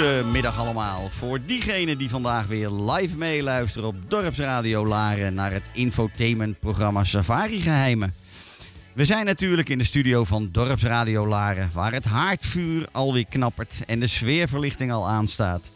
Goedemiddag allemaal. Voor diegenen die vandaag weer live meeluisteren op Dorpsradio Laren naar het infotainmentprogramma Safari Geheimen. We zijn natuurlijk in de studio van Dorpsradio Laren, waar het haardvuur alweer knappert en de sfeerverlichting al aanstaat.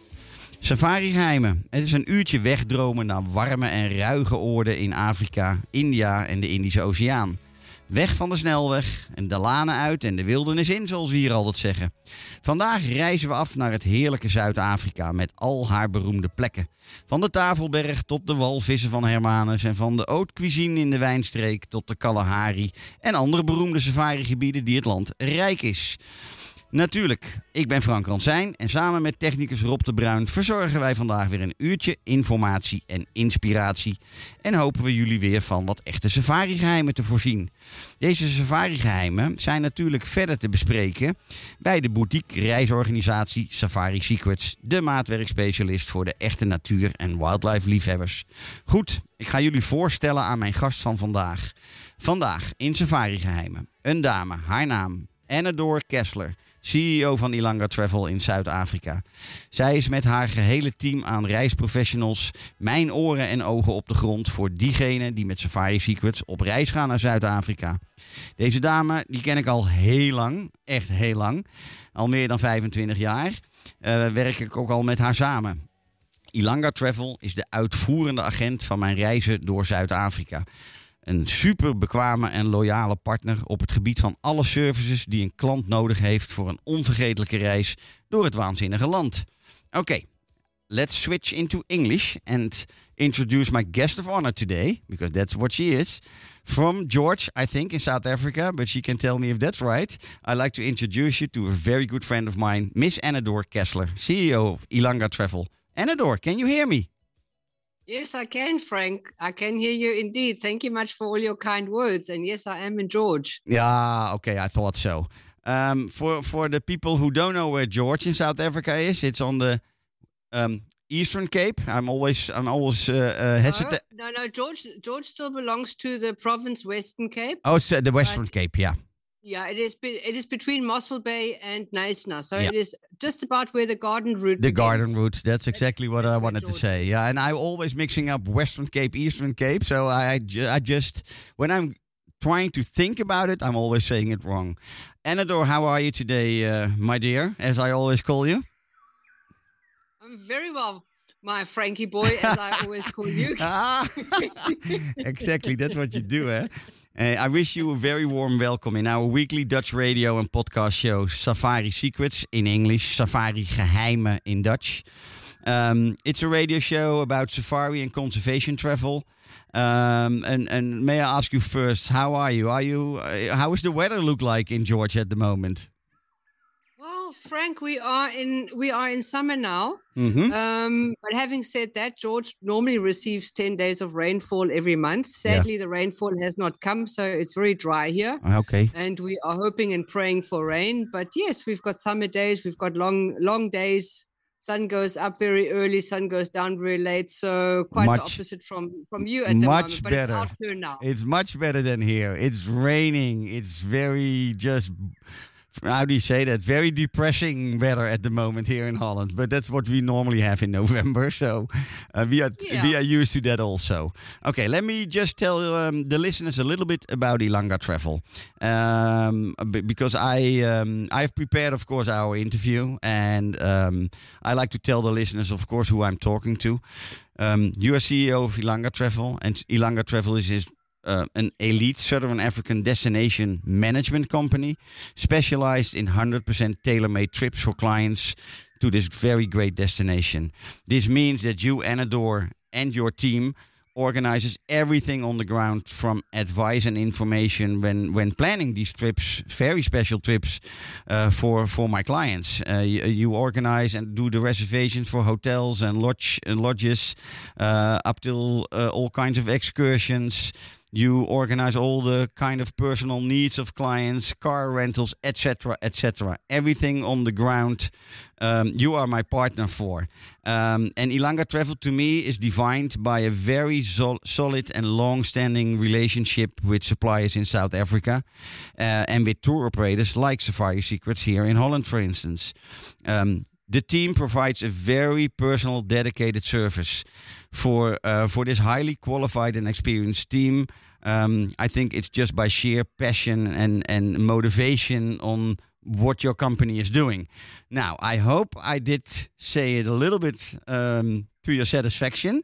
Safari Geheimen. Het is een uurtje wegdromen naar warme en ruige oorden in Afrika, India en de Indische Oceaan. Weg van de snelweg en de lanen uit en de wildernis in, zoals we hier altijd zeggen. Vandaag reizen we af naar het heerlijke Zuid-Afrika met al haar beroemde plekken. Van de Tafelberg tot de walvissen van Hermanus en van de haute cuisine in de wijnstreek tot de Kalahari en andere beroemde safarigebieden die het land rijk is. Natuurlijk, ik ben Frank Ransijn en samen met technicus Rob de Bruin verzorgen wij vandaag weer een uurtje informatie en inspiratie. En hopen we jullie weer van wat echte safari-geheimen te voorzien. Deze safari-geheimen zijn natuurlijk verder te bespreken bij de boutique reisorganisatie Safari Secrets, de maatwerkspecialist voor de echte natuur- en wildlife-liefhebbers. Goed, ik ga jullie voorstellen aan mijn gast van vandaag. Vandaag in Safari-geheimen een dame, haar naam Anador Kessler. CEO van Ilanga Travel in Zuid-Afrika. Zij is met haar gehele team aan reisprofessionals mijn oren en ogen op de grond voor diegenen die met Safari Secrets op reis gaan naar Zuid-Afrika. Deze dame die ken ik al heel lang, echt heel lang, al meer dan 25 jaar. Eh, werk ik ook al met haar samen. Ilanga Travel is de uitvoerende agent van mijn reizen door Zuid-Afrika. Een super bekwame en loyale partner op het gebied van alle services die een klant nodig heeft voor een onvergetelijke reis door het waanzinnige land. Oké, let's switch into English and introduce my guest of honor today, because that's what she is. From George, I think, in South Africa, but she can tell me if that's right. I'd like to introduce you to a very good friend of mine, Miss Anador Kessler, CEO of Ilanga Travel. Anador, can you hear me? Yes, I can, Frank. I can hear you indeed. Thank you much for all your kind words. And yes, I am in George. Yeah, okay, I thought so. Um, for for the people who don't know where George in South Africa is, it's on the um, Eastern Cape. I'm always I'm always uh, uh, hesitant. No, no, no, George. George still belongs to the province Western Cape. Oh, it's uh, the Western Cape. Yeah. Yeah, it is. be- It is between Mossel Bay and Knysna, so Yeah. it is just about where the garden route. The begins. garden route. That's exactly what that's I wanted to say. Yeah, and I'm always mixing up Western Cape, Eastern Cape. So I, I, ju- I just when I'm trying to think about it, I'm always saying it wrong. Anador, how are you today, uh, my dear? As I always call you. I'm very well, my Frankie boy, as I always call you. ah, exactly. That's what you do, eh? Uh, I wish you a very warm welcome in our weekly Dutch radio and podcast show, Safari Secrets in English, Safari Geheimen in Dutch. Um, it's a radio show about safari and conservation travel. Um, and, and may I ask you first, how are you? Are you? Uh, how is the weather look like in Georgia at the moment? Well, Frank, we are in we are in summer now. Mm-hmm. Um, but having said that, George normally receives 10 days of rainfall every month. Sadly, the rainfall has not come, so it's very dry here. Okay. And we are hoping and praying for rain. But yes, we've got summer days, we've got long, long days. Sun goes up very early, sun goes down very late. So quite Much- the opposite from from you at the moment. But it's better. our turn now. It's much better than here. It's raining. It's very just how do you say that? Very depressing weather at the moment here in Holland. But that's what we normally have in November. So uh, we are we are used to that also. Okay, let me just tell um, the listeners a little bit about Ilanga Travel, um, because I um, I've prepared, of course, our interview, and um, I like to tell the listeners, of course, who I'm talking to. Um, you are CEO of Ilanga Travel, and Ilanga Travel is, is an elite Southern African destination management company specialized in 100% tailor made trips for clients to this very great destination. This means that you, Anador, and your team organizes everything on the ground from advice and information when when planning these trips very special trips uh, for for my clients uh, you, you organize and do the reservations for hotels and lodge and lodges uh, up till uh, all kinds of excursions you organize all the kind of personal needs of clients car rentals etc etc everything on the ground um, you are my partner for. Um, and Ilanga Travel to me is defined by a very sol- solid and long-standing relationship with suppliers in South Africa uh, and with tour operators like Safari Secrets here in Holland, for instance. Um, the team provides a very personal, dedicated service for uh, for this highly qualified and experienced team. Um, I think it's just by sheer passion and and motivation on what your company is doing. Now, I hope I did say it a little bit um, to your satisfaction.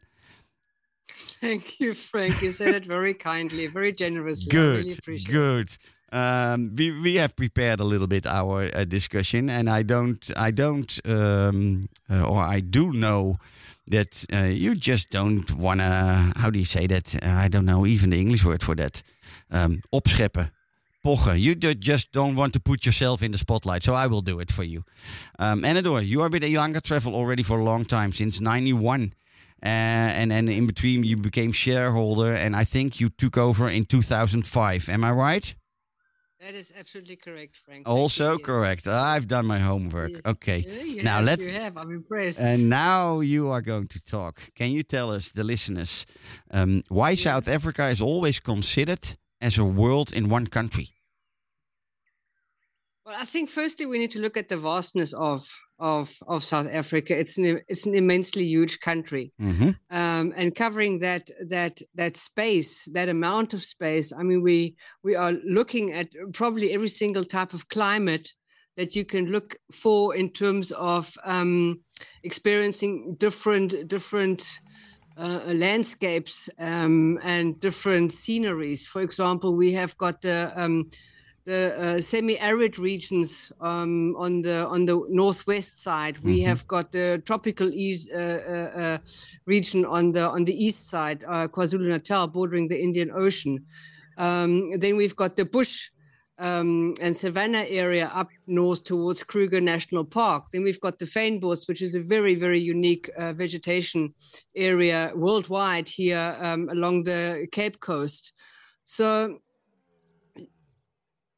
Thank you, Frank. You said it very kindly, very generously. I Good, really appreciate good. Um, we we have prepared a little bit our uh, discussion, and I don't I don't um, uh, or I do know that uh, you just don't wanna. How do you say that? Uh, I don't know even the English word for that. Um, opscheppen. Pochen. You do, just don't want to put yourself in the spotlight, so I will do it for you. Um, Anador, you are with Ilanga Travel already for a long time, since '91. Uh, and and in between you became shareholder, and I think you took over in 2005. Am I right? That is absolutely correct, Frank. Also yes. correct. I've done my homework. Yes. Okay. Yeah, you Now let's- You have. I'm impressed. And now you are going to talk. Can you tell us, the listeners, um, why South Africa is always considered as a world in one country? Well, I think firstly we need to look at the vastness of of of South Africa. It's an it's an immensely huge country, Mm-hmm. um, and covering that that that space, that amount of space. I mean, we we are looking at probably every single type of climate that you can look for in terms of um, experiencing different different. Uh, landscapes um, and different sceneries. For example, we have got the um, the uh, semi-arid regions um, on the on the northwest side. We have got the tropical east, uh, uh, uh, region on the on the east side, uh, KwaZulu Natal, bordering the Indian Ocean. Um, then we've got the bush um, and savanna area up north towards Kruger National Park. Then we've got the Fynbos, which is a very, very unique uh, vegetation area worldwide here um, along the Cape Coast. So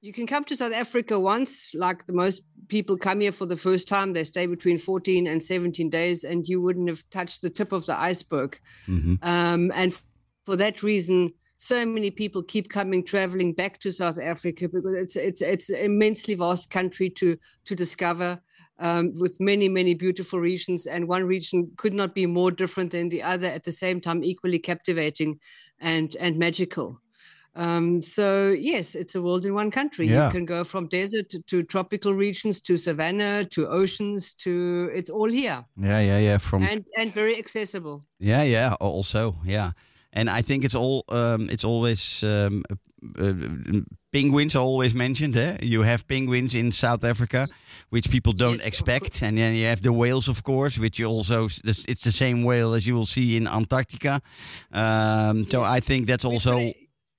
you can come to South Africa once, like the most people come here for the first time. They stay between 14 and 17 days, and you wouldn't have touched the tip of the iceberg. Mhm. Um, and for that reason, so many people keep coming, traveling back to South Africa because it's it's it's an immensely vast country to to discover. Um, with many, many beautiful regions, and one region could not be more different than the other at the same time, equally captivating and and magical. Um, so yes, it's a world in one country. Yeah. You can go from desert to, to tropical regions to savanna to oceans to it's all here Yeah, yeah, yeah. From and and very accessible. Yeah, yeah. Also, yeah, and I think it's all. Um, it's always um, uh, uh, penguins are always mentioned. Eh? You have penguins in South Africa, which people don't Yes, expect, and then you have the whales, of course, which you also. It's the same whale as you will see in Antarctica. Um, so I think that's also.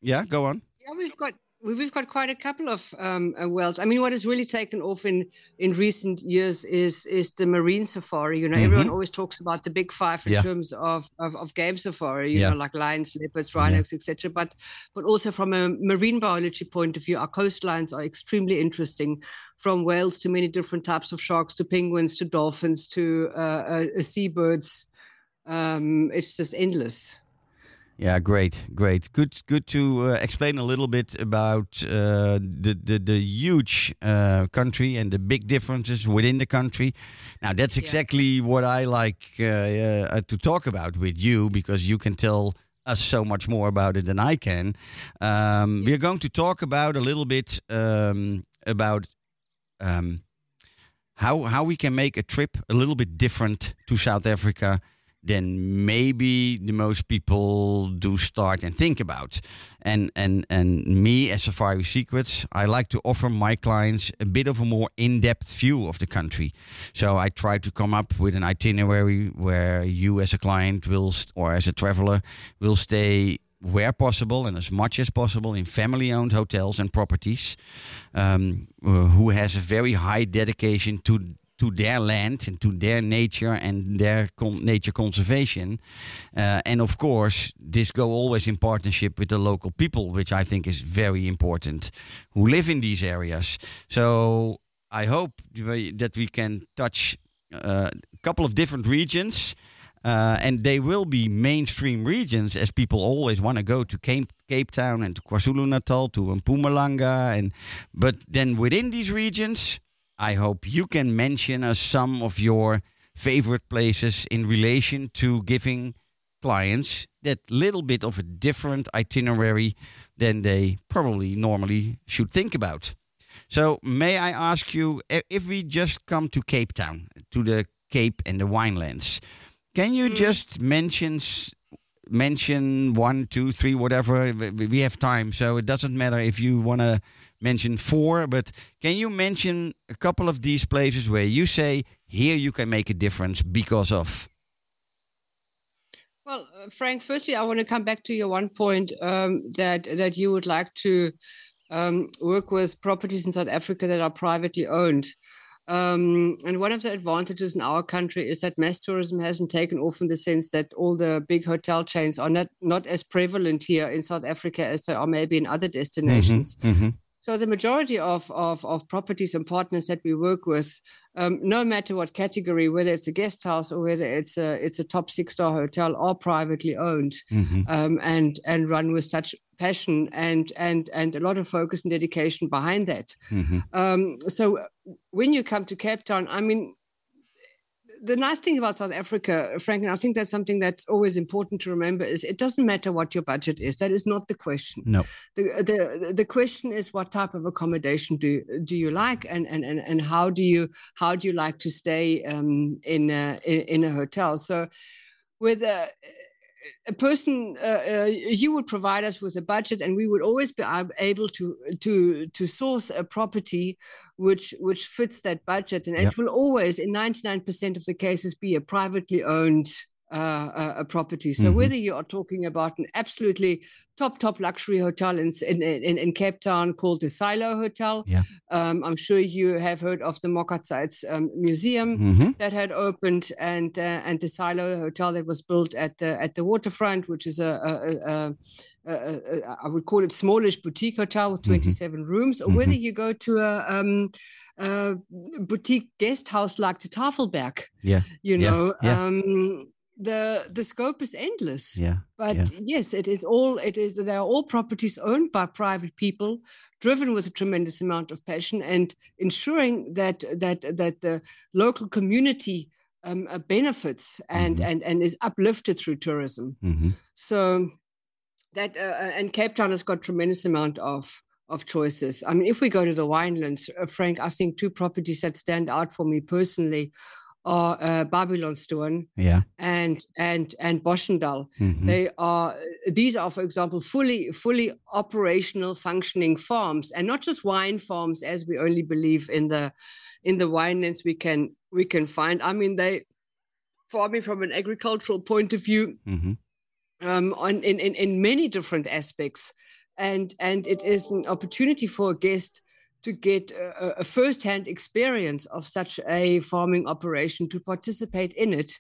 Yeah, go on. Yeah, we've got we- we've got quite a couple of um, uh, wells. I mean, what has really taken off in in recent years is is the marine safari. You know, everyone always talks about the big five in Yeah. terms of, of of game safari. You Yeah. know, like lions, leopards, rhinos, etc. But but also from a marine biology point of view, our coastlines are extremely interesting. From whales to many different types of sharks, to penguins, to dolphins, to uh, uh, seabirds. Um, it's just endless. Yeah, great, great. Good, good to uh, explain a little bit about uh, the, the the huge uh, country and the big differences within the country. Now, that's Yeah. exactly what I like uh, uh, to talk about with you because you can tell us so much more about it than I can. Um, We are going to talk about a little bit um, about um, how how we can make a trip a little bit different to South Africa than maybe the most people do start and think about. And and and me as Safari Secrets, I like to offer my clients a bit of a more in-depth view of the country. So I try to come up with an itinerary where you as a client will or as a traveler will stay where possible and as much as possible in family-owned hotels and properties um, uh, who has a very high dedication to to their land and to their nature and their con- nature conservation. Uh, and of course, this go always in partnership with the local people, which I think is very important, who live in these areas. So I hope that we can touch uh, a couple of different regions. Uh, and they will be mainstream regions as people always want to go to Cape, Cape Town and to KwaZulu Natal, to Mpumalanga. And, but then within these regions, I hope you can mention us some of your favorite places in relation to giving clients that little bit of a different itinerary than they probably normally should think about. So, may I ask you if we just come to Cape Town, to the Cape and the winelands, can you mm. just mention mention one, two, three, whatever? We- We have time, so it doesn't matter if you want to mention four, but can you mention a couple of these places where you say here you can make a difference because of? Well, uh, Frank, firstly, I want to come back to your one point um, that that you would like to um, work with properties in South Africa that are privately owned. Um, and one of the advantages in our country is that mass tourism hasn't taken off in the sense that all the big hotel chains are not, not as prevalent here in South Africa as they are maybe in other destinations. So the majority of, of, of properties and partners that we work with, um, no matter what category, whether it's a guest house or whether it's a it's a top six star hotel, are privately owned um, and and run with such passion and and and a lot of focus and dedication behind that. Um, so when you come to Cape Town, I mean. The nice thing about South Africa, Frank, and I think that's something that's always important to remember, is it doesn't matter what your budget is. That is not the question No. the, the the question is what type of accommodation do do you like and and and, and how do you how do you like to stay um, in, a, in in a hotel so with a a person uh, uh, you would provide us with a budget and we would always be able to to to source a property which which fits that budget and Yep. it will always in 99% of the cases be a privately owned uh, uh, a property. So Mhm. whether you are talking about an absolutely top top luxury hotel in in, in, in Cape Town called the Silo Hotel, Yeah. um, I'm sure you have heard of the MOCAA Zeitz um, Museum hmm that had opened, and uh, and the Silo Hotel that was built at the at the waterfront, which is a, a, a, a, a, a I would call it smallish boutique hotel with Mhm. 27 rooms, or whether you go to a um, uh, boutique guest house like the Tafelberg, Yeah. you Yeah, know, yeah. um, the the scope is endless. Yeah. But yeah. yes, it is all it is they are all properties owned by private people, driven with a tremendous amount of passion and ensuring that that that the local community um, uh, benefits and, Mhm. and and is uplifted through tourism. hmm So that uh, and Cape Town has got tremendous amount of of choices. I mean, if we go to the winelands, uh, Frank, I think two properties that stand out for me personally are uh, Babylonstoren Yeah. and and and Boschendal. hmm They are these are, for example, fully fully operational, functioning farms, and not just wine farms, as we only believe in the in the winelands we can we can find. I mean, they farming from an agricultural point of view hmm um, on in, in in many different aspects, and and it is an opportunity for a guest to get a, a first-hand experience of such a farming operation, to participate in it,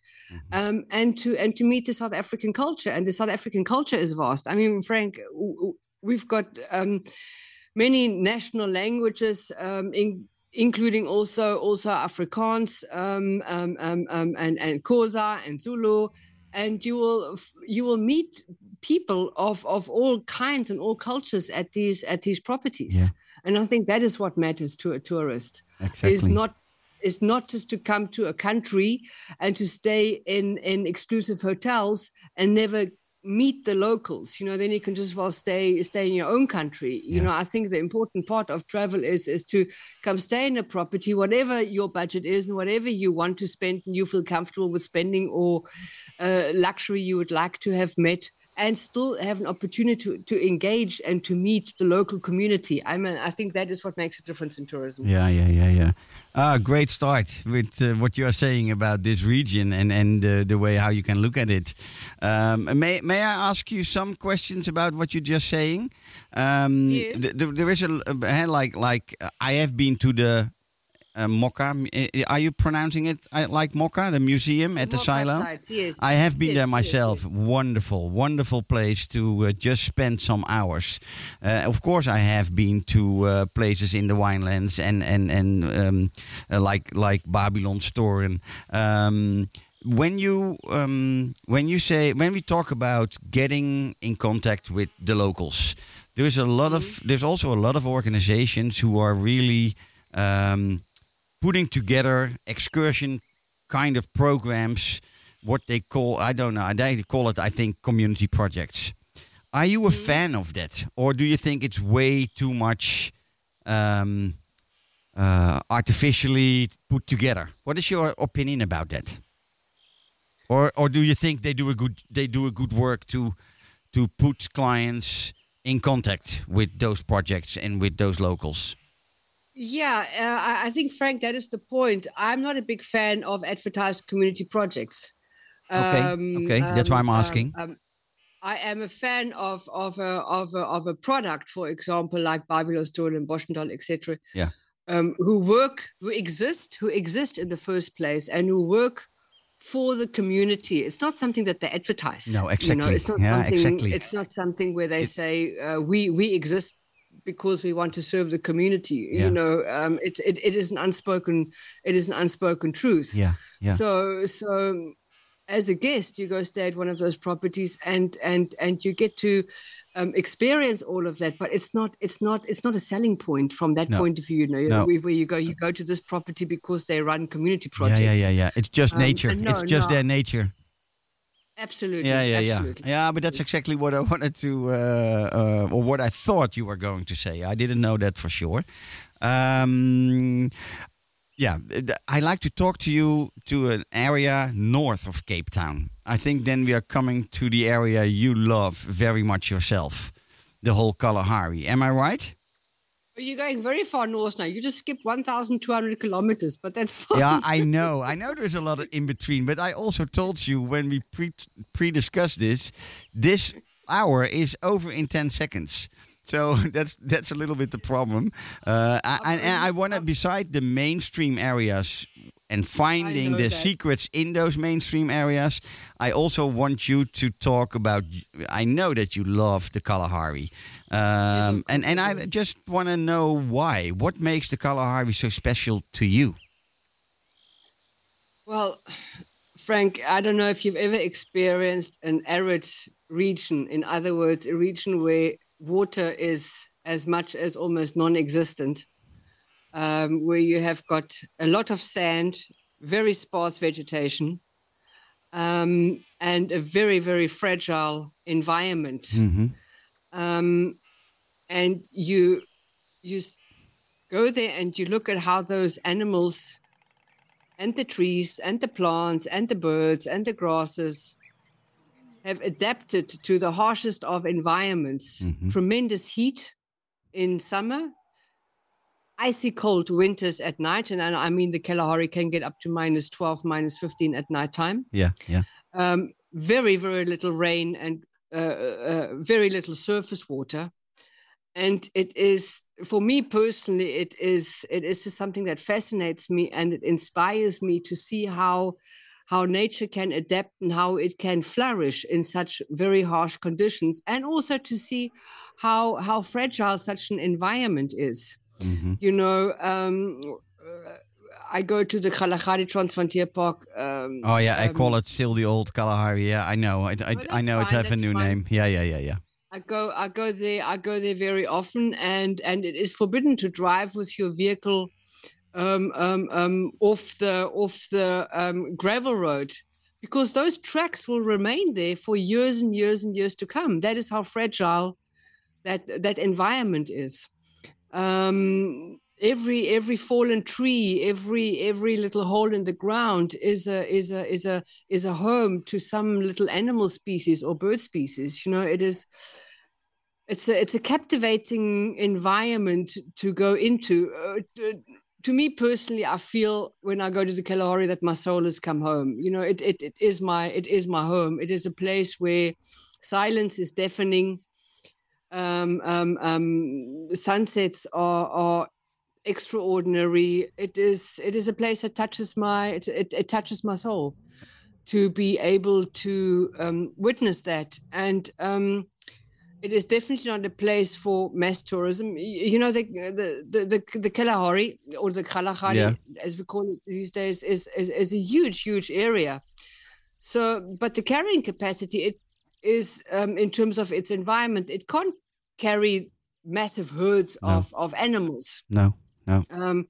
um, and to and to meet the South African culture. And the South African culture is vast. I mean, Frank, we've got um, many national languages, um, in, including also also Afrikaans um, um, um, um, and and Xhosa and Zulu, and you will you will meet people of of all kinds and all cultures at these at these properties. Yeah. And I think that is what matters to a tourist Exactly. is not is not just to come to a country and to stay in in exclusive hotels and never meet the locals you know then you can just well stay stay in your own country you Yeah. know i think the important part of travel is is to come stay in a property whatever your budget is and whatever you want to spend and you feel comfortable with spending or uh, luxury you would like to have met and still have an opportunity to, to engage and to meet the local community i mean i think that is what makes a difference in tourism Yeah, yeah, yeah, yeah. Ah, great start with uh, what you are saying about this region and and uh, the way how you can look at it. Um, may may I ask you some questions about what you're just saying? Um, Yeah. th- th- there is a, a like like I have been to the uh, MOCAA. uh, Are you pronouncing it uh, like MOCAA, the museum at the sites, yes. I have been Yes, there myself. yes. Wonderful, wonderful place to uh, just spend some hours. Uh, of course, I have been to uh, places in the winelands and and and um, uh, like like Babylonstoren. Um, when you um, when you say when we talk about getting in contact with the locals, there's a lot of there's also a lot of organizations who are really um, putting together excursion kind of programs what they call i don't know they call it i think community projects. Are you a fan of that? Or do you think it's way too much um, uh, artificially put together? What is your opinion about that? Or or do you think they do a good they do a good work to to put clients in contact with those projects and with those locals Yeah, uh, I, I think Frank, that is the point. I'm not a big fan of advertised community projects. Okay, okay, that's why I'm um, asking. um, I am a fan of of a of a, of a product, for example, like Babylon and Boschendal, etc. Yeah. Um, who work, who exist, who exist in the first place, and who work for the community. It's not something that they advertise. No, You know, exactly. it's not Yeah, something. exactly. It's not something where they say uh, we we exist because we want to serve the community. Yeah. You know, um, it, it it is an unspoken it is an unspoken truth. yeah yeah So so as a guest, you go stay at one of those properties and and and you get to um, experience all of that. But it's not it's not it's not a selling point from that No. point of view. You know, No. where, where you go you go to this property because they run community projects. yeah yeah yeah it's just Um, nature no, it's just their nature Absolutely. yeah, yeah, yeah, absolutely. yeah. But that's exactly what I wanted to, uh, uh, or what I thought you were going to say. I didn't know that for sure. Um, yeah, I like to talk to you to an area north of Cape Town. I think then we are coming to the area you love very much yourself, the whole Kalahari. Am I right? You're going very far north now. You just skipped 1,200 kilometers, but that's fine. Yeah, I know. I know there's a lot of in between, but I also told you when we pre pre discussed this, this hour is over in 10 seconds. So that's that's a little bit the problem. Uh, I, and, and I want to, beside the mainstream areas and finding the that. secrets in those mainstream areas, I also want you to talk about. I know that you love the Kalahari. Um, and, and I just want to know why. What makes the Kalahari so special to you? Well, Frank, I don't know if you've ever experienced an arid region. In other words, a region where water is as much as almost non existent, um, where you have got a lot of sand, very sparse vegetation, um, and a very, very fragile environment. Mm-hmm. um, and you you go there and you look at how those animals and the trees and the plants and the birds and the grasses have adapted to the harshest of environments Mhm. tremendous heat in summer icy cold winters at night and i I mean the kalahari can get up to minus 12 minus 15 at nighttime Yeah, yeah. um, very very little rain and uh, uh, very little surface water and it is for me personally it is it is just something that fascinates me and it inspires me to see how how nature can adapt and how it can flourish in such very harsh conditions and also to see how how fragile such an environment is Mhm. you know um, uh, I go to the Kgalagadi Transfrontier Park. Um, Oh yeah, I um, call it still the old Kalahari. Yeah, I know. I, I, I know it has a new fine. name. Yeah, yeah, yeah, yeah. I go I go there I go there very often and and it is forbidden to drive with your vehicle um, um, um, off the off the um, gravel road because those tracks will remain there for years and years and years to come. That is how fragile that that environment is. Um, every every fallen tree, every every little hole in the ground is a is a is a is a home to some little animal species or bird species. You know, it is it's a it's a captivating environment to go into. Uh, to, to me personally, I feel when I go to the Kalahari that my soul has come home. You know, it, it it is my it is my home. It is a place where silence is deafening. Um, um, um, sunsets are are extraordinary. It is it is a place that touches my it, it, it touches my soul to be able to um, witness that and um, it is definitely not a place for mass tourism. You know, the the the the, the Kalahari or the Kgalagadi, Yeah. as we call it these days, is, is is a huge, huge area. So, but the carrying capacity, it is um, in terms of its environment, it can't carry massive herds No. of of animals. No, no. Um,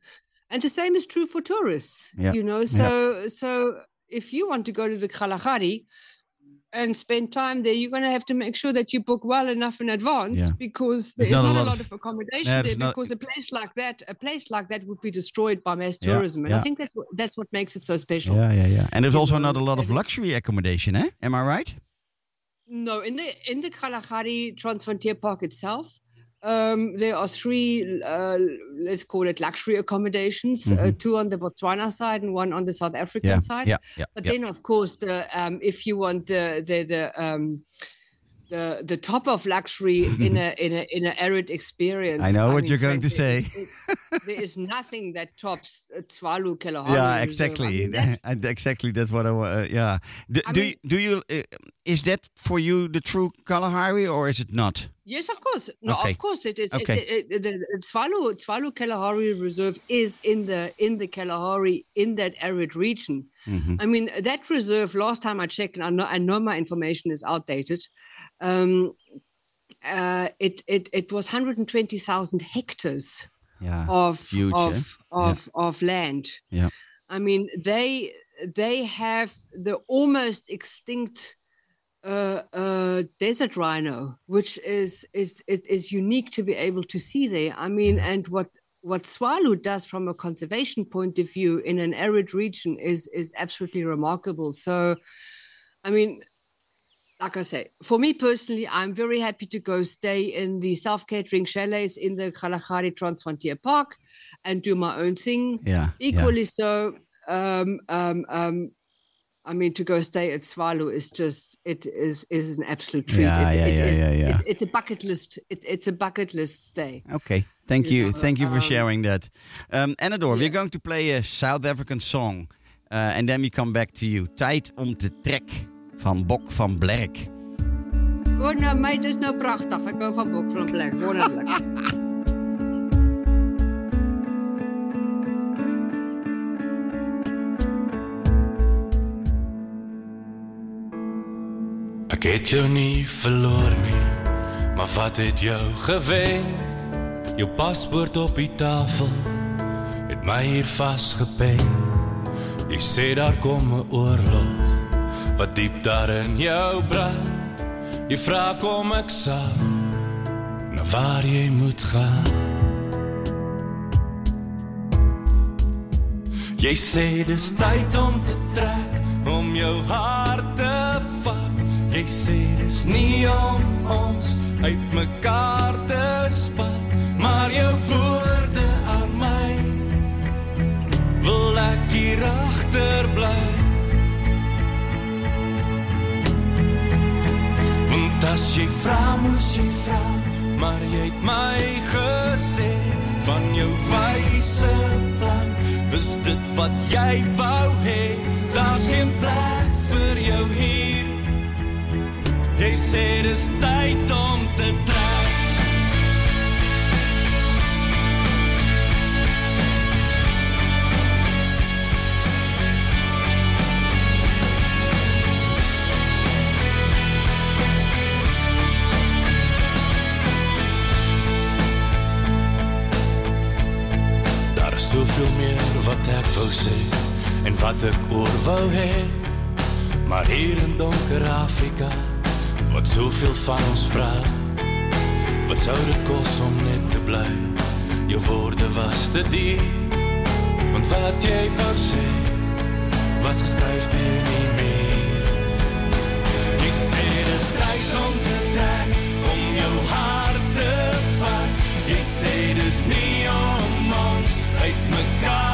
and the same is true for tourists. Yeah, You know, so so if you want to go to the Kalahari and spend time there, you're going to have to make sure that you book well enough in advance Yeah. because There's not a not, a lot of- of accommodation there. not- Because a place like that, a place like that, would be destroyed by mass Yeah, tourism, and yeah. I think that's what, that's what makes it so special. Yeah, yeah, yeah. And there's You also know, not a lot of luxury accommodation, eh? Am I right? No, in the in the Kgalagadi Transfrontier Park itself, um, there are three, uh, let's call it luxury accommodations. Uh, Mhm. two on the Botswana side and one on the South African Yeah, side. yeah, yeah. But then, of course, the um, if you want the the the um, the the top of luxury in a in a in an arid experience. I know what you're going to say. is- there is nothing that tops uh, Tswalu Kalahari. yeah. I exactly. mean, that- exactly. That's what I want. Uh, yeah. Do, do mean- you, do you? Uh, is that for you the true Kalahari, or is it not? Yes, of course. No, Okay. of course it is. It- Okay. It, it, the the Tswalu, Tswalu Kalahari Reserve is in the in the Kalahari in that arid region. Mhm. I mean, that reserve. Last time I checked, and I know, I know my information is outdated. Um, uh, it it it was 120,000 hectares Yeah. of huge, of eh? of of land. Yeah. I mean, they they have the almost extinct uh, uh, desert rhino, which is is it is unique to be able to see there. I mean, and what what Tswalu does from a conservation point of view in an arid region is is absolutely remarkable. So, I mean, like I say, for me personally, I'm very happy to go stay in the self-catering chalets in the Kgalagadi Transfrontier Park and do my own thing. Yeah. yeah. Equally so, um, um, um, I mean, to go stay at Tswalu is just it is is an absolute treat. Yeah, it, yeah, it yeah, is- yeah, yeah. it- it's a bucket list. It, it's a bucket list stay. Okay, thank You you, know, thank you for um, sharing that. Um, Anador, we're going to play a South African song, uh, and then we come back to you. Tijd om te trek van Bok van Blerk. Oh, nou, meid, dit is nou prachtig. Ik hou van Bok van Blerk. Wonderlijk. Ek het jou nie verloor nie, maar wat het jou gewen? Jou paspoort op die tafel het my hier vasgepen. Jy sê daar kom 'n oorlog wat diep daar in jou brand. Jy vra kom ek sal na waar jy moet gaan. Jy sê dis tyd om te trek, om jou hart te vat. Jy sê dis nie om ons uitmekaar te spat, maar jou woorde aan my wil ek hier agter bly. Want as jy vra, moes jy vra, maar jy het my gesê van jou wyse plan. Is dit wat jy wou hê? Daar's geen plek vir jou hier. Jy sê dis tyd om te trek. Daar is soveel meer wat ek wou sê en wat ek oor wou hê. Maar hier in donker Afrika wat soveel van ons vra. Wat sou dit kos om net te bly? Jou woorde was te diep. Want wat jy wou sê was geskryf teen nie meer. Jy sê dis tyd om te trek, om jou hart te vat. Jy sê dis nie om ons uit mekaar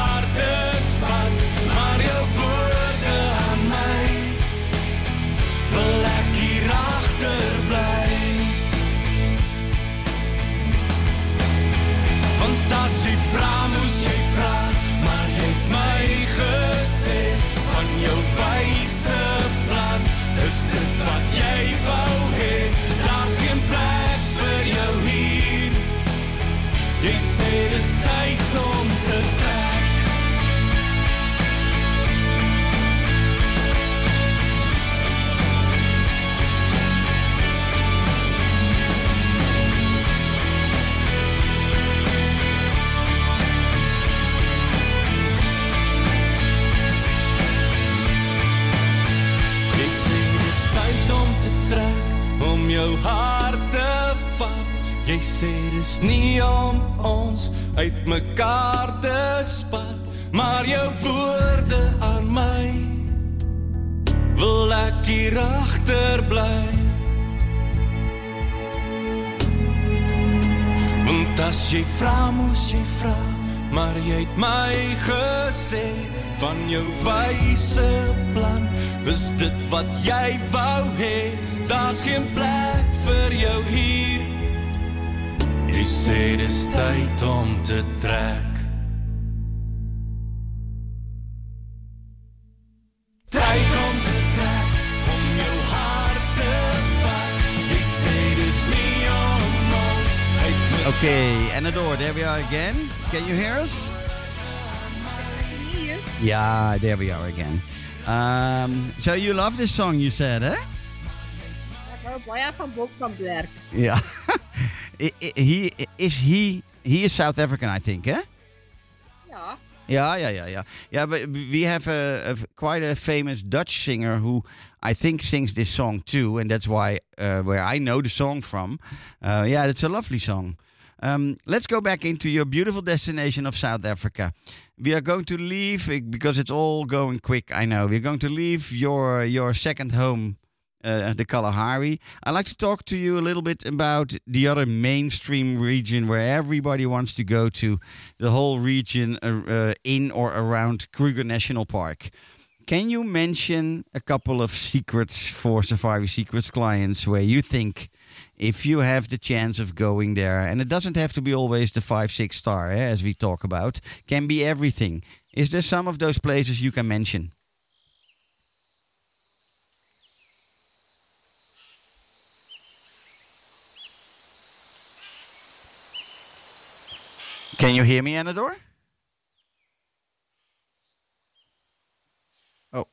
jou hart te vat. Jy sê dis nie om ons uitmekaar te spat, maar jou woorde aan my wil ek hier agter bly. Want as jy vra, moes jy vra, maar jy het my gesê van jou wyse plan. Is dit wat jy wou hê? Daar's geen plek vir jou hier. Jy sê dis tyd om te trek. Tyd om te trek, om jou hart te vat. Jy sê dis nie ons uit my Okay, Anador, there we are again. Can you hear us? Yeah, there we are again. Um, so you love this song, you said, eh? Ek hou baie van Bok van Blerk. Yeah. I- I- he is he he is South African, I think, eh? Ja. Yeah, yeah, yeah, yeah. Yeah, but we have a, a quite a famous Dutch singer who I think sings this song too, and that's why uh, where I know the song from. Uh, yeah, it's a lovely song. Um, let's go back into your beautiful destination of South Africa. We are going to leave because it's all going quick. I know we're going to leave your your second home, uh, the Kalahari. I'd like to talk to you a little bit about the other mainstream region where everybody wants to go to, the whole region uh, uh, in or around Kruger National Park. Can you mention a couple of secrets for Safari Secrets clients where you think if you have the chance of going there, and it doesn't have to be always the five, six star, eh, as we talk about, can be everything. Is there some of those places you can mention? Can you hear me, Anador? Oh.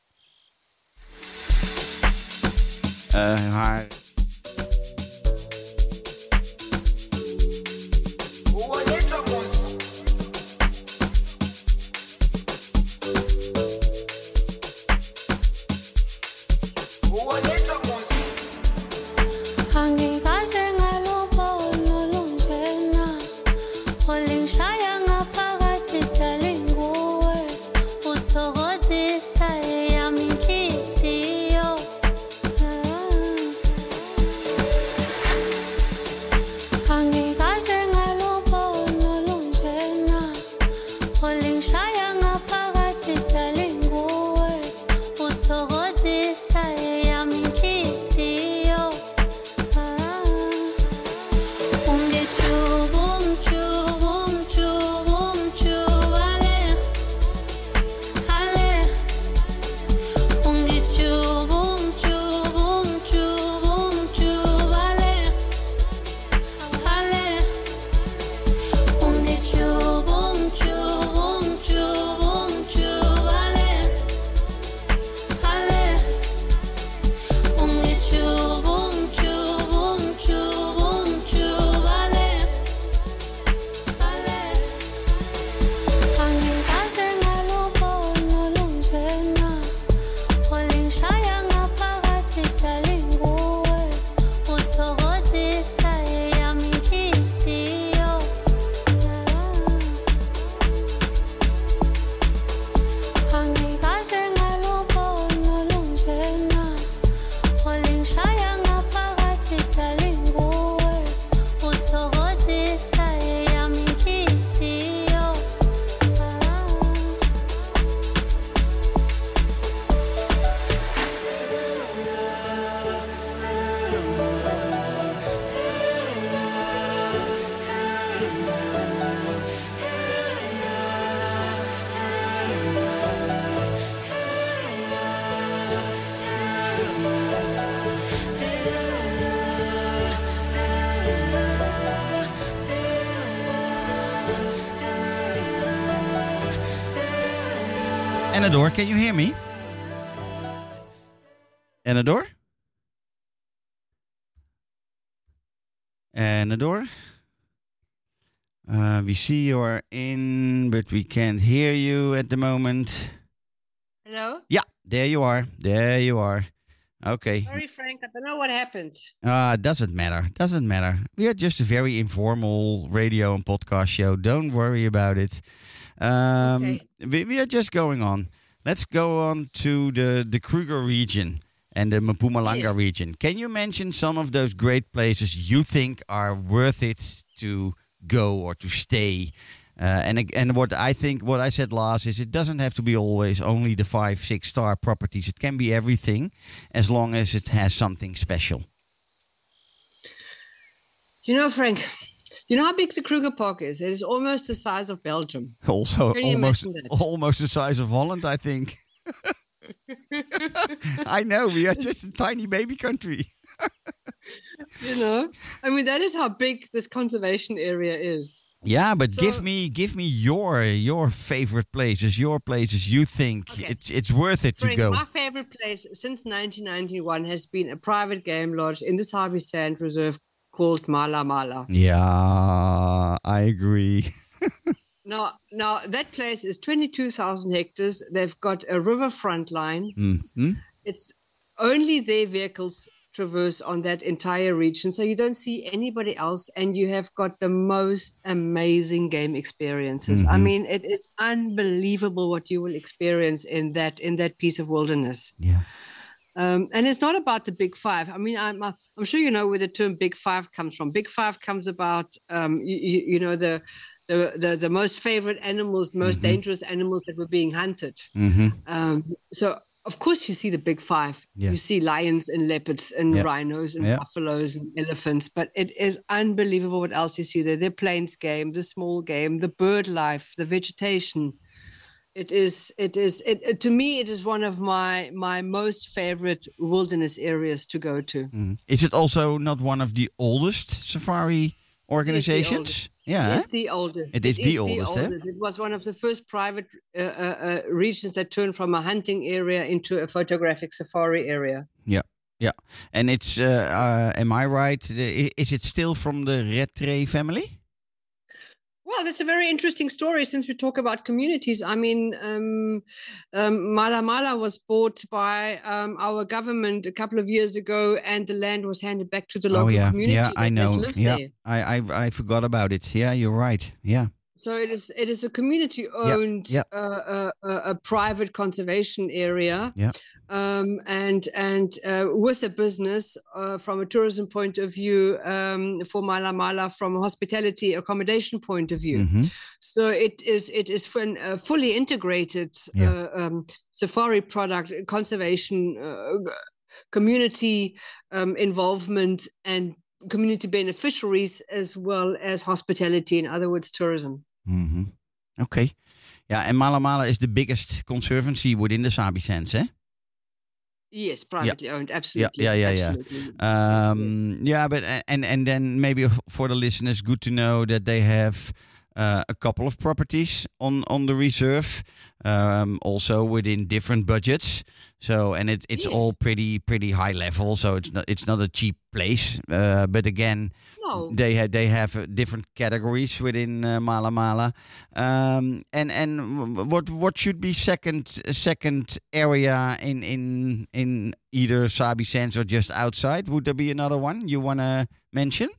Uh, hi. Anador, can you hear me? Anador? Anador? Uh, we see you are in, but we can't hear you at the moment. Hello? Yeah, there you are. There you are. Okay. Sorry, Frank. I don't know what happened. Uh, doesn't matter. Doesn't matter. We are just a very informal radio and podcast show. Don't worry about it. Um, Okay. we, we are just going on. Let's go on to the, the Kruger region and the Mpumalanga Yes. region. Can you mention some of those great places you think are worth it to go or to stay? Uh, and and what I think, what I said last is, it doesn't have to be always only the five, six star properties. It can be everything, as long as it has something special. You know, Frank, you know how big the Kruger Park is? It is almost the size of Belgium. Also, almost almost the size of Holland, I think. I know we are just a tiny baby country. You know? I mean, that is how big this conservation area is. Yeah, but give me give me your your favorite places, your places you think Okay. it's it's worth it Frank, to go. my favorite place since 1991 has been a private game lodge in the Sabi Sand Reserve called Mala Mala. Yeah, I agree. Now, now that place is 22,000 hectares. They've got a riverfront line. hmm It's only their vehicles traverse on that entire region. So you don't see anybody else, and you have got the most amazing game experiences. I Mhm. mean, it is unbelievable what you will experience in that in that piece of wilderness. Yeah. Um, and it's not about the big five. I mean, I'm, uh, I'm sure you know where the term big five comes from. Big five comes about, um, you, you, know, the, the, the, the most favorite animals, the most Mhm. dangerous animals that were being hunted. hmm Um, so, of course, you see the big five. Yeah. You see lions and leopards and rhinos and buffaloes and elephants. But it is unbelievable what else you see there. The plains game, the small game, the bird life, the vegetation. It is. It is. It, to me, it is one of my my most favorite wilderness areas to go to. Mm. Is it also not one of the oldest safari organizations? Yeah. It's the oldest. It is the oldest, eh? It was one of the first private uh, uh, uh, regions that turned from a hunting area into a photographic safari area. Yeah. Yeah, and it's, uh, uh, am I right? Is it still from the Rattray family? Well, that's a very interesting story since we talk about communities. I mean, um, um, Mala Mala was bought by um, our government a couple of years ago, and the land was handed back to the local oh, yeah. community. Yeah, I know. Yeah. I, I, I forgot about it. Yeah, you're right. Yeah. So it is it is a community owned yeah. Uh, uh, uh, a private conservation area, Yeah. um, and and uh, with a business uh, from a tourism point of view um, for Mala Mala from a hospitality accommodation point of view. hmm So it is it is fun, uh, fully integrated uh, um, safari product conservation, uh, community um, involvement, and community beneficiaries as well as hospitality. In other words, tourism. hmm Okay. Yeah, and Malamala is the biggest conservancy within the Sabi Sands, eh? Yes, privately owned. Absolutely. yeah, yeah, yeah. absolutely. Yes, yes. Um, yeah, but and and then maybe for the listeners, good to know that they have uh, a couple of properties on on the reserve, um, also within different budgets. So and it, it's Yes. all pretty pretty high level. So it's not it's not a cheap place. Uh, but again, No. they ha- they have uh, different categories within uh, Mala Mala. Um, and and what what should be second second area in in in either Sabi Sands or just outside? Would there be another one you want to mention?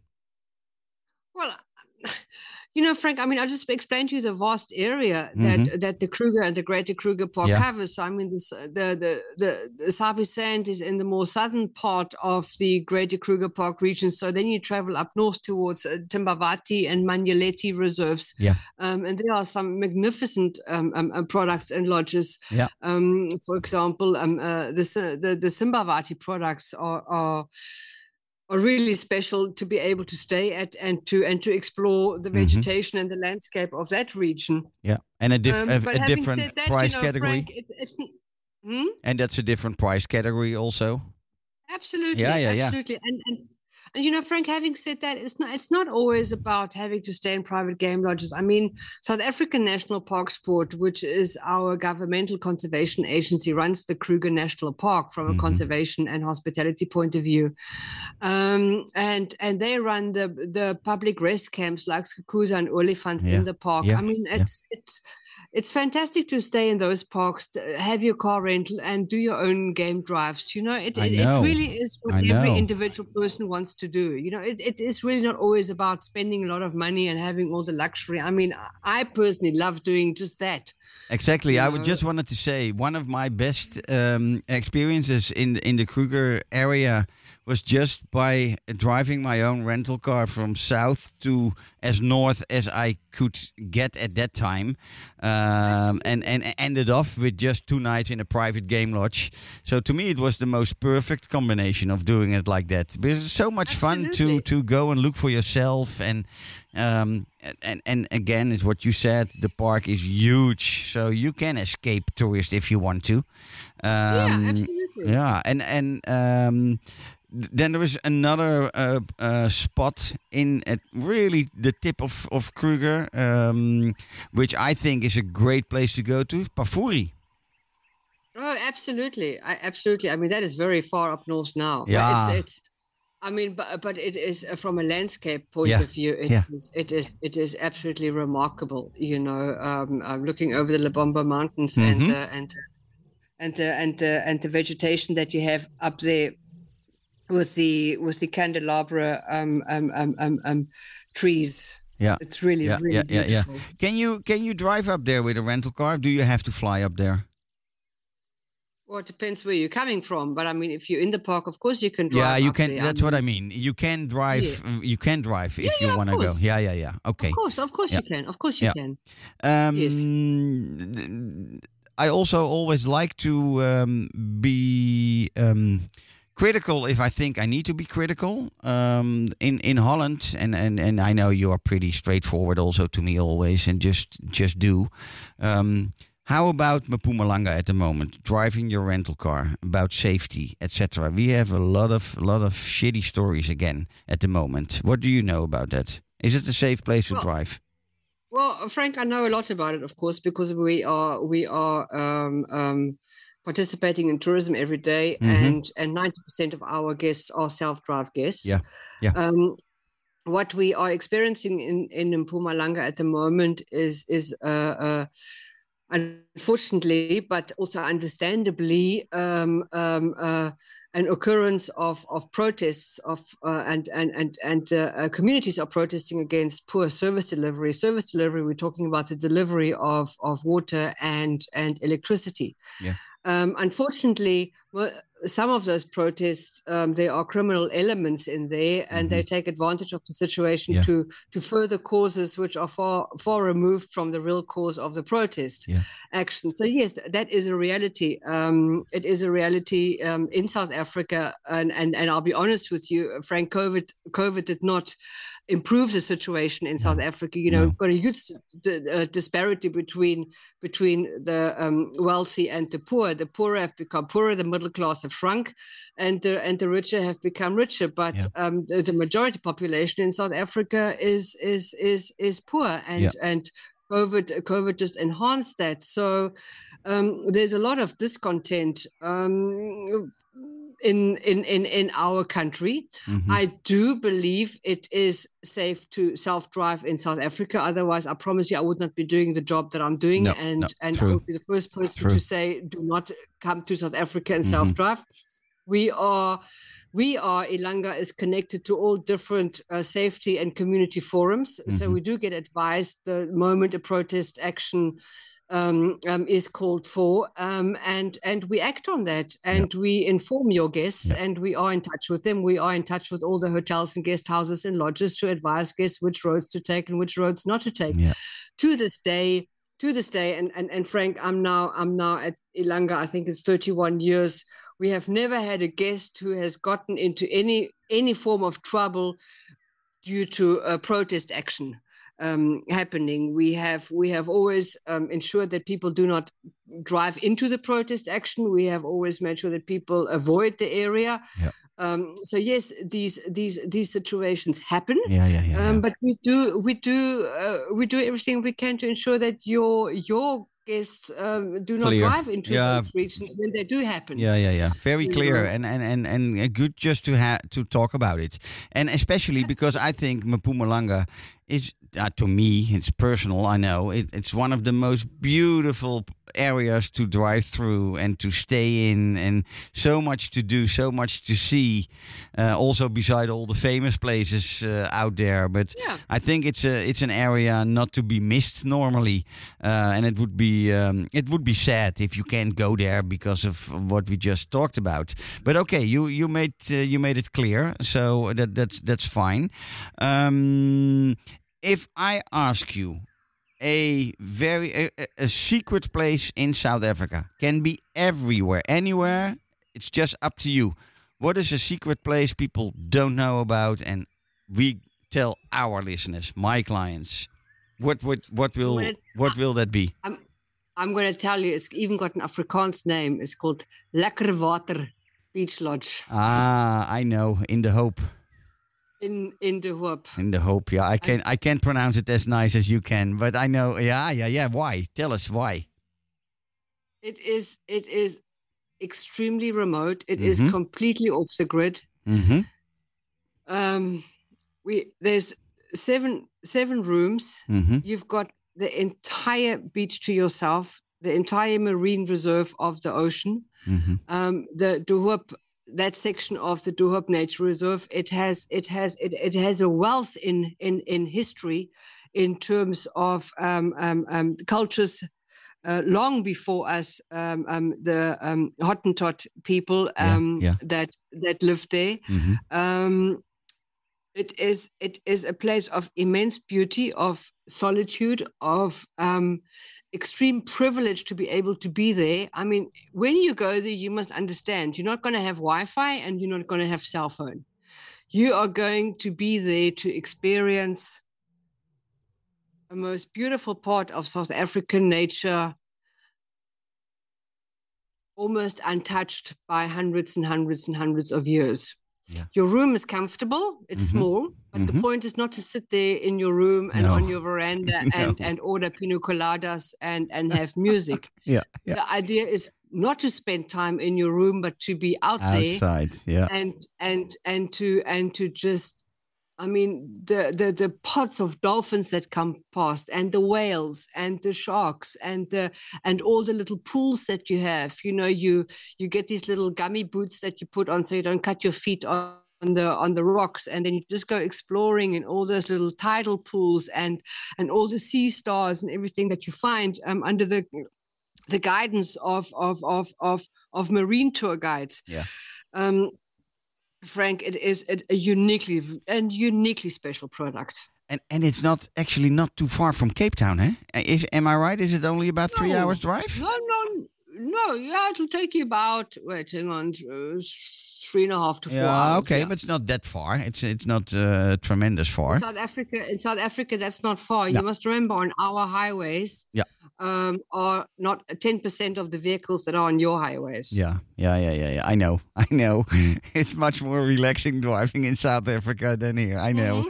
Well, you know, Frank, I mean, I'll just explain to you the vast area that that the Kruger and the Greater Kruger Park Mm-hmm. Yeah. covers. So, I mean, this, the, the, the, the Sabi Sand is in the more southern part of the Greater Kruger Park region. So then you travel up north towards uh, Timbavati and Manyeleti reserves. Yeah. Um, and there are some magnificent um, um, uh, products and lodges. Yeah. Um, for example, um, uh, the, the, the Timbavati products are, are are really special to be able to stay at and to and to explore the Mhm. vegetation and the landscape of that region. Yeah, and a, Um, a, a different that, price you know, category, Frank, it, hmm? and that's a different price category also. absolutely, Yeah, yeah, yeah. absolutely. And, and and you know, Frank, having said that, it's not it's not always about having to stay in private game lodges. I mean, South African National Parks Board, which is our governmental conservation agency, runs the Kruger National Park from a Mhm. conservation and hospitality point of view. Um, and and they run the the public rest camps like Skukuza and Olifants Yeah, in the park. yeah, I mean, yeah. it's it's fantastic to stay in those parks, have your car rental, and do your own game drives. You know, it it, know. it really is what every individual person wants to do. You know, it, it is really not always about spending a lot of money and having all the luxury. I mean, I- I personally love doing just that. Exactly. I would just wanted to say one of my best um, experiences in in the Kruger area was just by driving my own rental car from south to as north as I could get at that time, um, and and ended off with just two nights in a private game lodge. So to me, it was the most perfect combination of doing it like that. Because it's so much fun to to go and look for yourself and um, and and again is what you said the park is huge so you can escape tourists if you want to um, yeah, absolutely. yeah and and um, then there is another uh, uh, spot in at really the tip of of Kruger um, which I think is a great place to go to Pafuri Oh, absolutely. I absolutely. I mean, that is very far up north now. Yeah. It's, it's I mean, but but it is uh, from a landscape point Yeah, of view. It yeah. is it is it is absolutely remarkable. You know, um, I'm looking over the Lebombo Mountains and Mhm. uh, and and the and the and the vegetation that you have up there. With the with the candelabra um, um, um, um, um, trees. Yeah. It's really Yeah, really yeah, yeah, yeah. beautiful. Can you can you drive up there with a rental car? Do you have to fly up there? Well, it depends where you're coming from, but I mean, if you're in the park, of course you can drive. yeah, you can. there. That's what I mean. You can drive. Yeah. uh, You can drive if Yeah, you yeah, of want to go. Yeah, yeah, yeah. Okay. Of course, of course Yeah. you can. Of course you Yeah. can. Um, Yes. I also always like to um, be um, critical if I think I need to be critical. Um, in in Holland, and, and and I know you are pretty straightforward also to me always, and just just do. Um, how about Mpumalanga at the moment? Driving your rental car, about safety, etc. We have a lot of lot of shitty stories again at the moment. What do you know about that? Is it a safe place to Well, drive? Well, Frank, I know a lot about it, of course, because we are we are um, um, participating in tourism every day, Mhm. and and ninety percent of our guests are self-drive guests. Yeah, yeah. Um, what we are experiencing in in Mpumalanga at the moment is is uh, uh, unfortunately, but also understandably, um, um, uh, an occurrence of, of protests of uh, and and and and uh, uh, communities are protesting against poor service delivery. Service delivery. We're talking about the delivery of of water and and electricity. Yeah. Um, unfortunately, well, some of those protests, um, there are criminal elements in there, and they take advantage of the situation Mm-hmm. Yeah. to to further causes which are far far removed from the real cause of the protest Yeah. Action. So yes, that is a reality. Um, it is a reality um, in South Africa, and, and and I'll be honest with you, Frank. COVID COVID did not improve the situation in South Africa. You know, No. we've got a huge uh, disparity between between the um, wealthy and the poor. The poor have become poorer, the middle class have shrunk, and the and the richer have become richer. But Yeah. um, the, the majority population in South Africa is is is is poor, and Yeah. and COVID COVID just enhanced that. So um, there's a lot of discontent. Um, in, in, in, in our country. Mhm. I do believe it is safe to self-drive in South Africa. Otherwise, I promise you, I would not be doing the job that I'm doing, No, and no, and I would be the first person True. to say, do not come to South Africa and Mhm. self-drive. We are. We are Ilanga is connected to all different uh, safety and community forums, so Mhm. we do get advised the moment a protest action um, um, is called for, um, and and we act on that, and we inform your guests, Yeah. and we are in touch with them. We are in touch with all the hotels and guest houses and lodges to advise guests which roads to take and which roads not to take. Yeah. To this day, to this day, and and and Frank, I'm now I'm now at Ilanga. I think it's 31 years. We have never had a guest who has gotten into any any form of trouble due to a protest action um, happening. We have we have always um, ensured that people do not drive into the protest action. We have always made sure that people avoid the area. Yeah. Um, so yes, these these these situations happen. Yeah, yeah, yeah. Um, yeah. but we do we do uh, we do everything we can to ensure that your your guests um, do not Clear. drive into Yeah. those regions when they do happen. Yeah, yeah, yeah. Very You clear know. and and and and uh, good just to have to talk about it, and especially because I think Mpumalanga is uh, to me it's personal. I know it, it's one of the most beautiful areas to drive through and to stay in, and so much to do, so much to see. Uh, also, beside all the famous places uh, out there, but Yeah. I think it's a it's an area not to be missed normally, uh, and it would be um, it would be sad if you can't go there because of what we just talked about. But okay, you you made uh, you made it clear, so that that's that's fine. Um, if I ask you a very a, a- secret place in South Africa can be everywhere, anywhere. It's just up to you. What is a secret place people don't know about, and we tell our listeners, my clients, what what what will what will that be? I'm I'm going to tell you, it's even got an Afrikaans name. It's called Lekker Water Beach Lodge Ah, I know. In De Hoop, in in De Hoop. in De Hoop. Yeah, I can I can't pronounce it as nice as you can, but I know. Yeah, yeah, yeah. Why? Tell us why. It is it is extremely remote. It is Mhm. completely off the grid. Mm-hmm. Um, we there's seven seven rooms. Mm-hmm. You've got the entire beach to yourself, the entire marine reserve of the ocean. Mm-hmm. Um, the De Hoop that section of the De Hoop Nature Reserve, it has it has it, it has a wealth in in in history, in terms of um, um, um, cultures. Uh, long before us, um, um, the um, Hottentot people Yeah, um, yeah. that that lived there, Mhm. It is it is a place of immense beauty, of solitude, of um, extreme privilege to be able to be there. I mean, when you go there, you must understand you're not going to have Wi-Fi and you're not going to have cell phone. You are going to be there to experience the most beautiful part of South African nature, almost untouched by hundreds and hundreds and hundreds of years. Yeah. Your room is comfortable, it's Mhm. small, but the Mhm. point is not to sit there in your room and on your veranda No. and, and order pina coladas and, and have music. Yeah, yeah. The idea is not to spend time in your room, but to be out there Outside, yeah. and and and to and to just i mean the the the pods of dolphins that come past and the whales and the sharks and the and all the little pools that you have you know you you get these little gummy boots that you put on so you don't cut your feet on on the on the rocks and then you just go exploring in all those little tidal pools and and all the sea stars and everything that you find um, under the the guidance of of of of of marine tour guides Yeah. um, Frank, it is a, a uniquely and uniquely special product. And and it's not actually not too far from Cape Town, eh? Is am I right? Is it only about three hours drive? No, no, no. Yeah, it'll take you about wait, hang on, uh, three and a half to four Yeah, hours. okay, yeah. but it's not that far. It's it's not uh, tremendous far. In South Africa, in South Africa, that's not far. You must remember on our highways, Yeah. um, are not ten percent of the vehicles that are on your highways. Yeah, yeah, yeah, yeah, yeah. I know, I know. it's much more relaxing driving in South Africa than here. I know.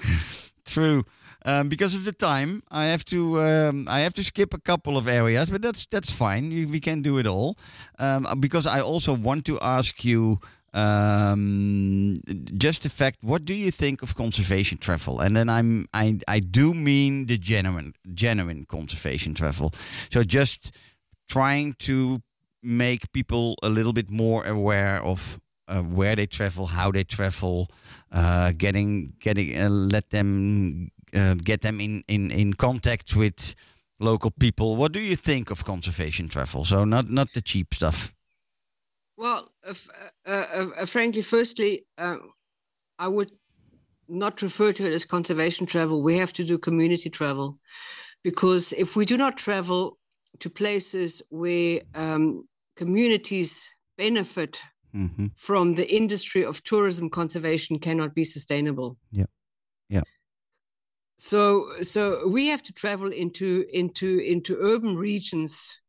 True. Um, because of the time, I have to um, I have to skip a couple of areas, but that's that's fine. We can do it all. Um, because I also want to ask you um, just the fact. What do you think of conservation travel? And then I'm I I do mean the genuine genuine conservation travel. So just trying to make people a little bit more aware of uh, where they travel, how they travel, uh, getting getting uh, let them uh, get them in, in in contact with local people. What do you think of conservation travel? So not not the cheap stuff. Well, uh, uh, uh, uh, frankly, firstly, uh, I would not refer to it as conservation travel. We have to do community travel because if we do not travel to places where um, communities benefit Mm-hmm. from the industry of tourism, conservation cannot be sustainable. Yeah. So, so we have to travel into into into urban regions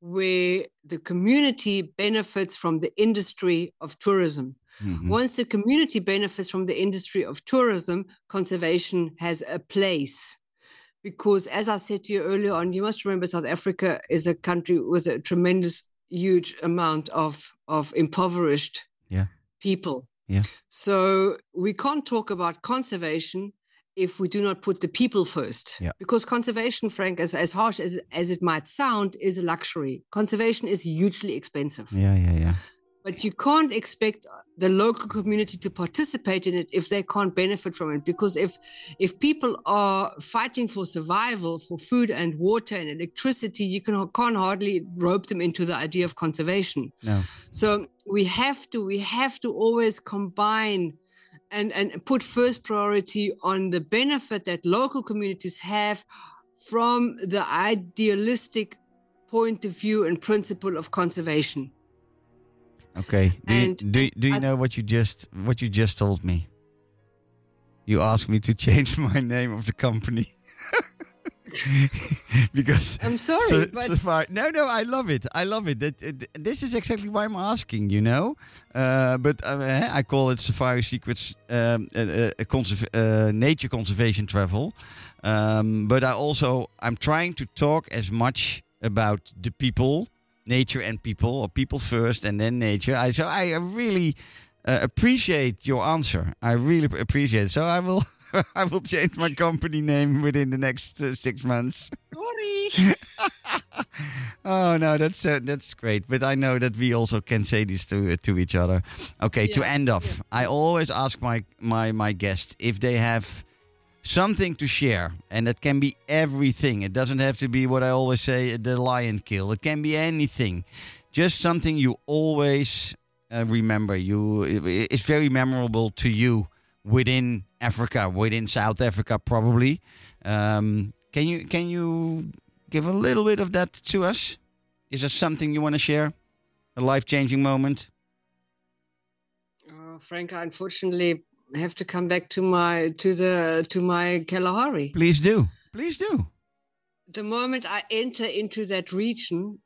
where the community benefits from the industry of tourism. Mm-hmm. Once the community benefits from the industry of tourism, conservation has a place. Because, as I said to you earlier on, you must remember South Africa is a country with a tremendous, huge amount of, of impoverished Yeah. people. Yeah. So, we can't talk about conservation if we do not put the people first. Yeah. Because conservation, Frank, as, as harsh as, as it might sound, is a luxury. Conservation is hugely expensive Yeah, yeah, yeah. but you can't expect uh, the local community to participate in it if they can't benefit from it because if if people are fighting for survival for food and water and electricity you can can't hardly rope them into the idea of conservation No. so we have to we have to always combine and and put first priority on the benefit that local communities have from the idealistic point of view and principle of conservation Okay. Do you, And- do, do you I- know what you just what you just told me? You asked me to change my name of the company. because I'm sorry, so, but so far, no, no, I love it. I love it. That, it- this is exactly why I'm asking. You know, uh, but uh, I call it Safari Secrets um, uh, uh, conserv- uh, nature conservation travel. Um, but I also I'm trying to talk as much about the people, nature and people, or people first and then nature. I so I really uh, appreciate your answer. I really appreciate it. So I will. I will change my company name within the next uh, six months. sorry. Oh no, that's uh, that's great. But I know that we also can say this to to each other. Okay, to end off, I always ask my my my guests if they have something to share, and that can be everything. It doesn't have to be what I always say, the lion kill. It can be anything, just something you always uh, remember. You, it's very memorable to you within Africa, within South Africa, probably. Um, can you can you give a little bit of that to us? Is there something you want to share? A life changing moment? Uh, Frank, I unfortunately have to come back to my to the to my Kalahari. Please do. Please do. The moment I enter into that region,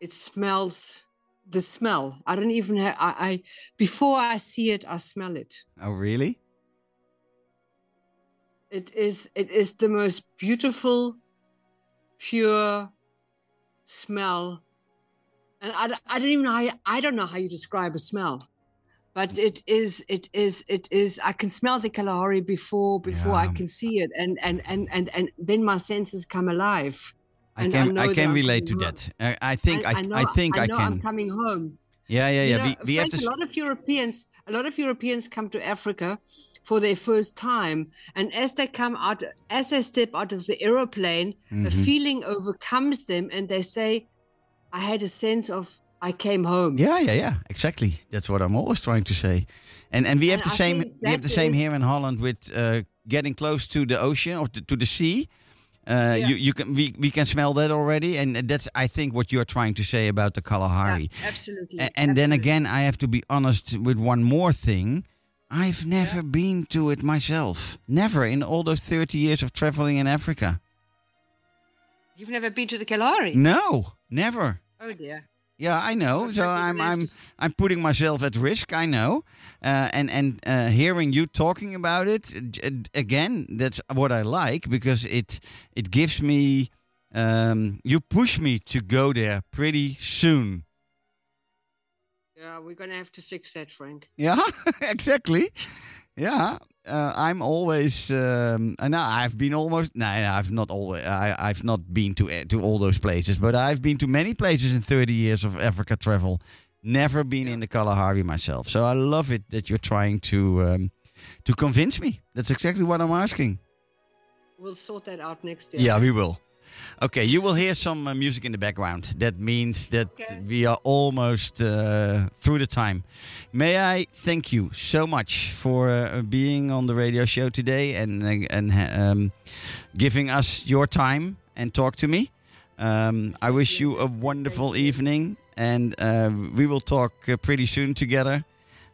it smells the smell. I don't even have I, I before I see it, I smell it. Oh, really? It is it is the most beautiful, pure smell. And I, don't- I don't even know how you, I don't know how you describe a smell. But it is it is it is I can smell the Kalahari before before I can see it and and and and, and then my senses come alive. I I can I, can relate to coming that. I, I think I, I, know, think I, know can. I'm coming home. Yeah, yeah, You yeah. know, we we have Frank, to. a lot of Europeans, a lot of Europeans come to Africa for their first time, and as they come out, as they step out of the aeroplane, a Mhm. feeling overcomes them, and they say, "I had a sense of I came home." Yeah, yeah, yeah. Exactly. That's what I'm always trying to say. And and we have And the I same we have the same is- here in Holland with uh, getting close to the ocean or to, to the sea. Uh, Yeah. You you can we, we can smell that already, and that's I think what you're trying to say about the Yeah, Kalahari. absolutely. A- and then again, I have to be honest with one more thing. I've never been to it myself. Never in all those 30 years of traveling in Africa. you've never been to the Kalahari. No, never. Oh dear. Yeah, I know. So I'm I'm I'm putting myself at risk. I know, uh, and and uh, hearing you talking about it again, that's what I like because it it gives me um, you push me to go there pretty soon. Yeah, we're gonna have to fix that, Frank. Yeah, exactly. Yeah, uh, I'm always. Um, and I've been almost. No, I've not always. I, I've not been to eh, to all those places, but I've been to many places in 30 years of Africa travel. Never been in the Kalahari myself, so I love it that you're trying to um, to convince me. That's exactly what I'm asking. We'll sort that out next year. Yeah, we will. Okay, you will hear some uh, music in the background. That means that Okay. we are almost uh, through the time. May I thank you so much for uh, being on the radio show today and and um, giving us your time and talk to me. Um, I wish you a wonderful evening, and uh, we will talk uh, pretty soon together.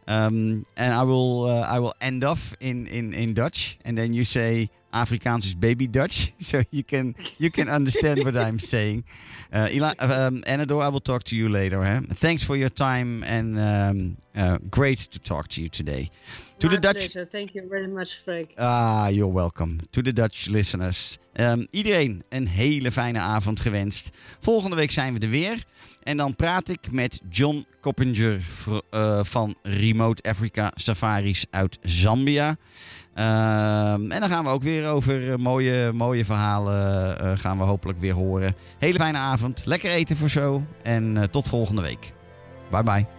Um, and I will uh, I will end off in, in, in Dutch, and then you say Afrikaans is baby Dutch, so you can you can understand what I'm saying. Uh, Eli, um, Anador, I will talk to you later. Huh? Thanks for your time, and um, uh, great to talk to you today. To My the Dutch pleasure. Thank you very much, Frank. Ah, you're welcome. To the Dutch listeners. Ehm, iedereen een hele fijne avond gewenst. Volgende week zijn we er weer. En dan praat ik met John Coppinger v- eh, van Remote Africa Safaris uit Zambia. Ehm, en dan gaan we ook weer over eh, mooie, mooie verhalen eh, gaan we hopelijk weer horen. Hele fijne avond. Lekker eten voor zo. En eh, tot volgende week. Bye bye.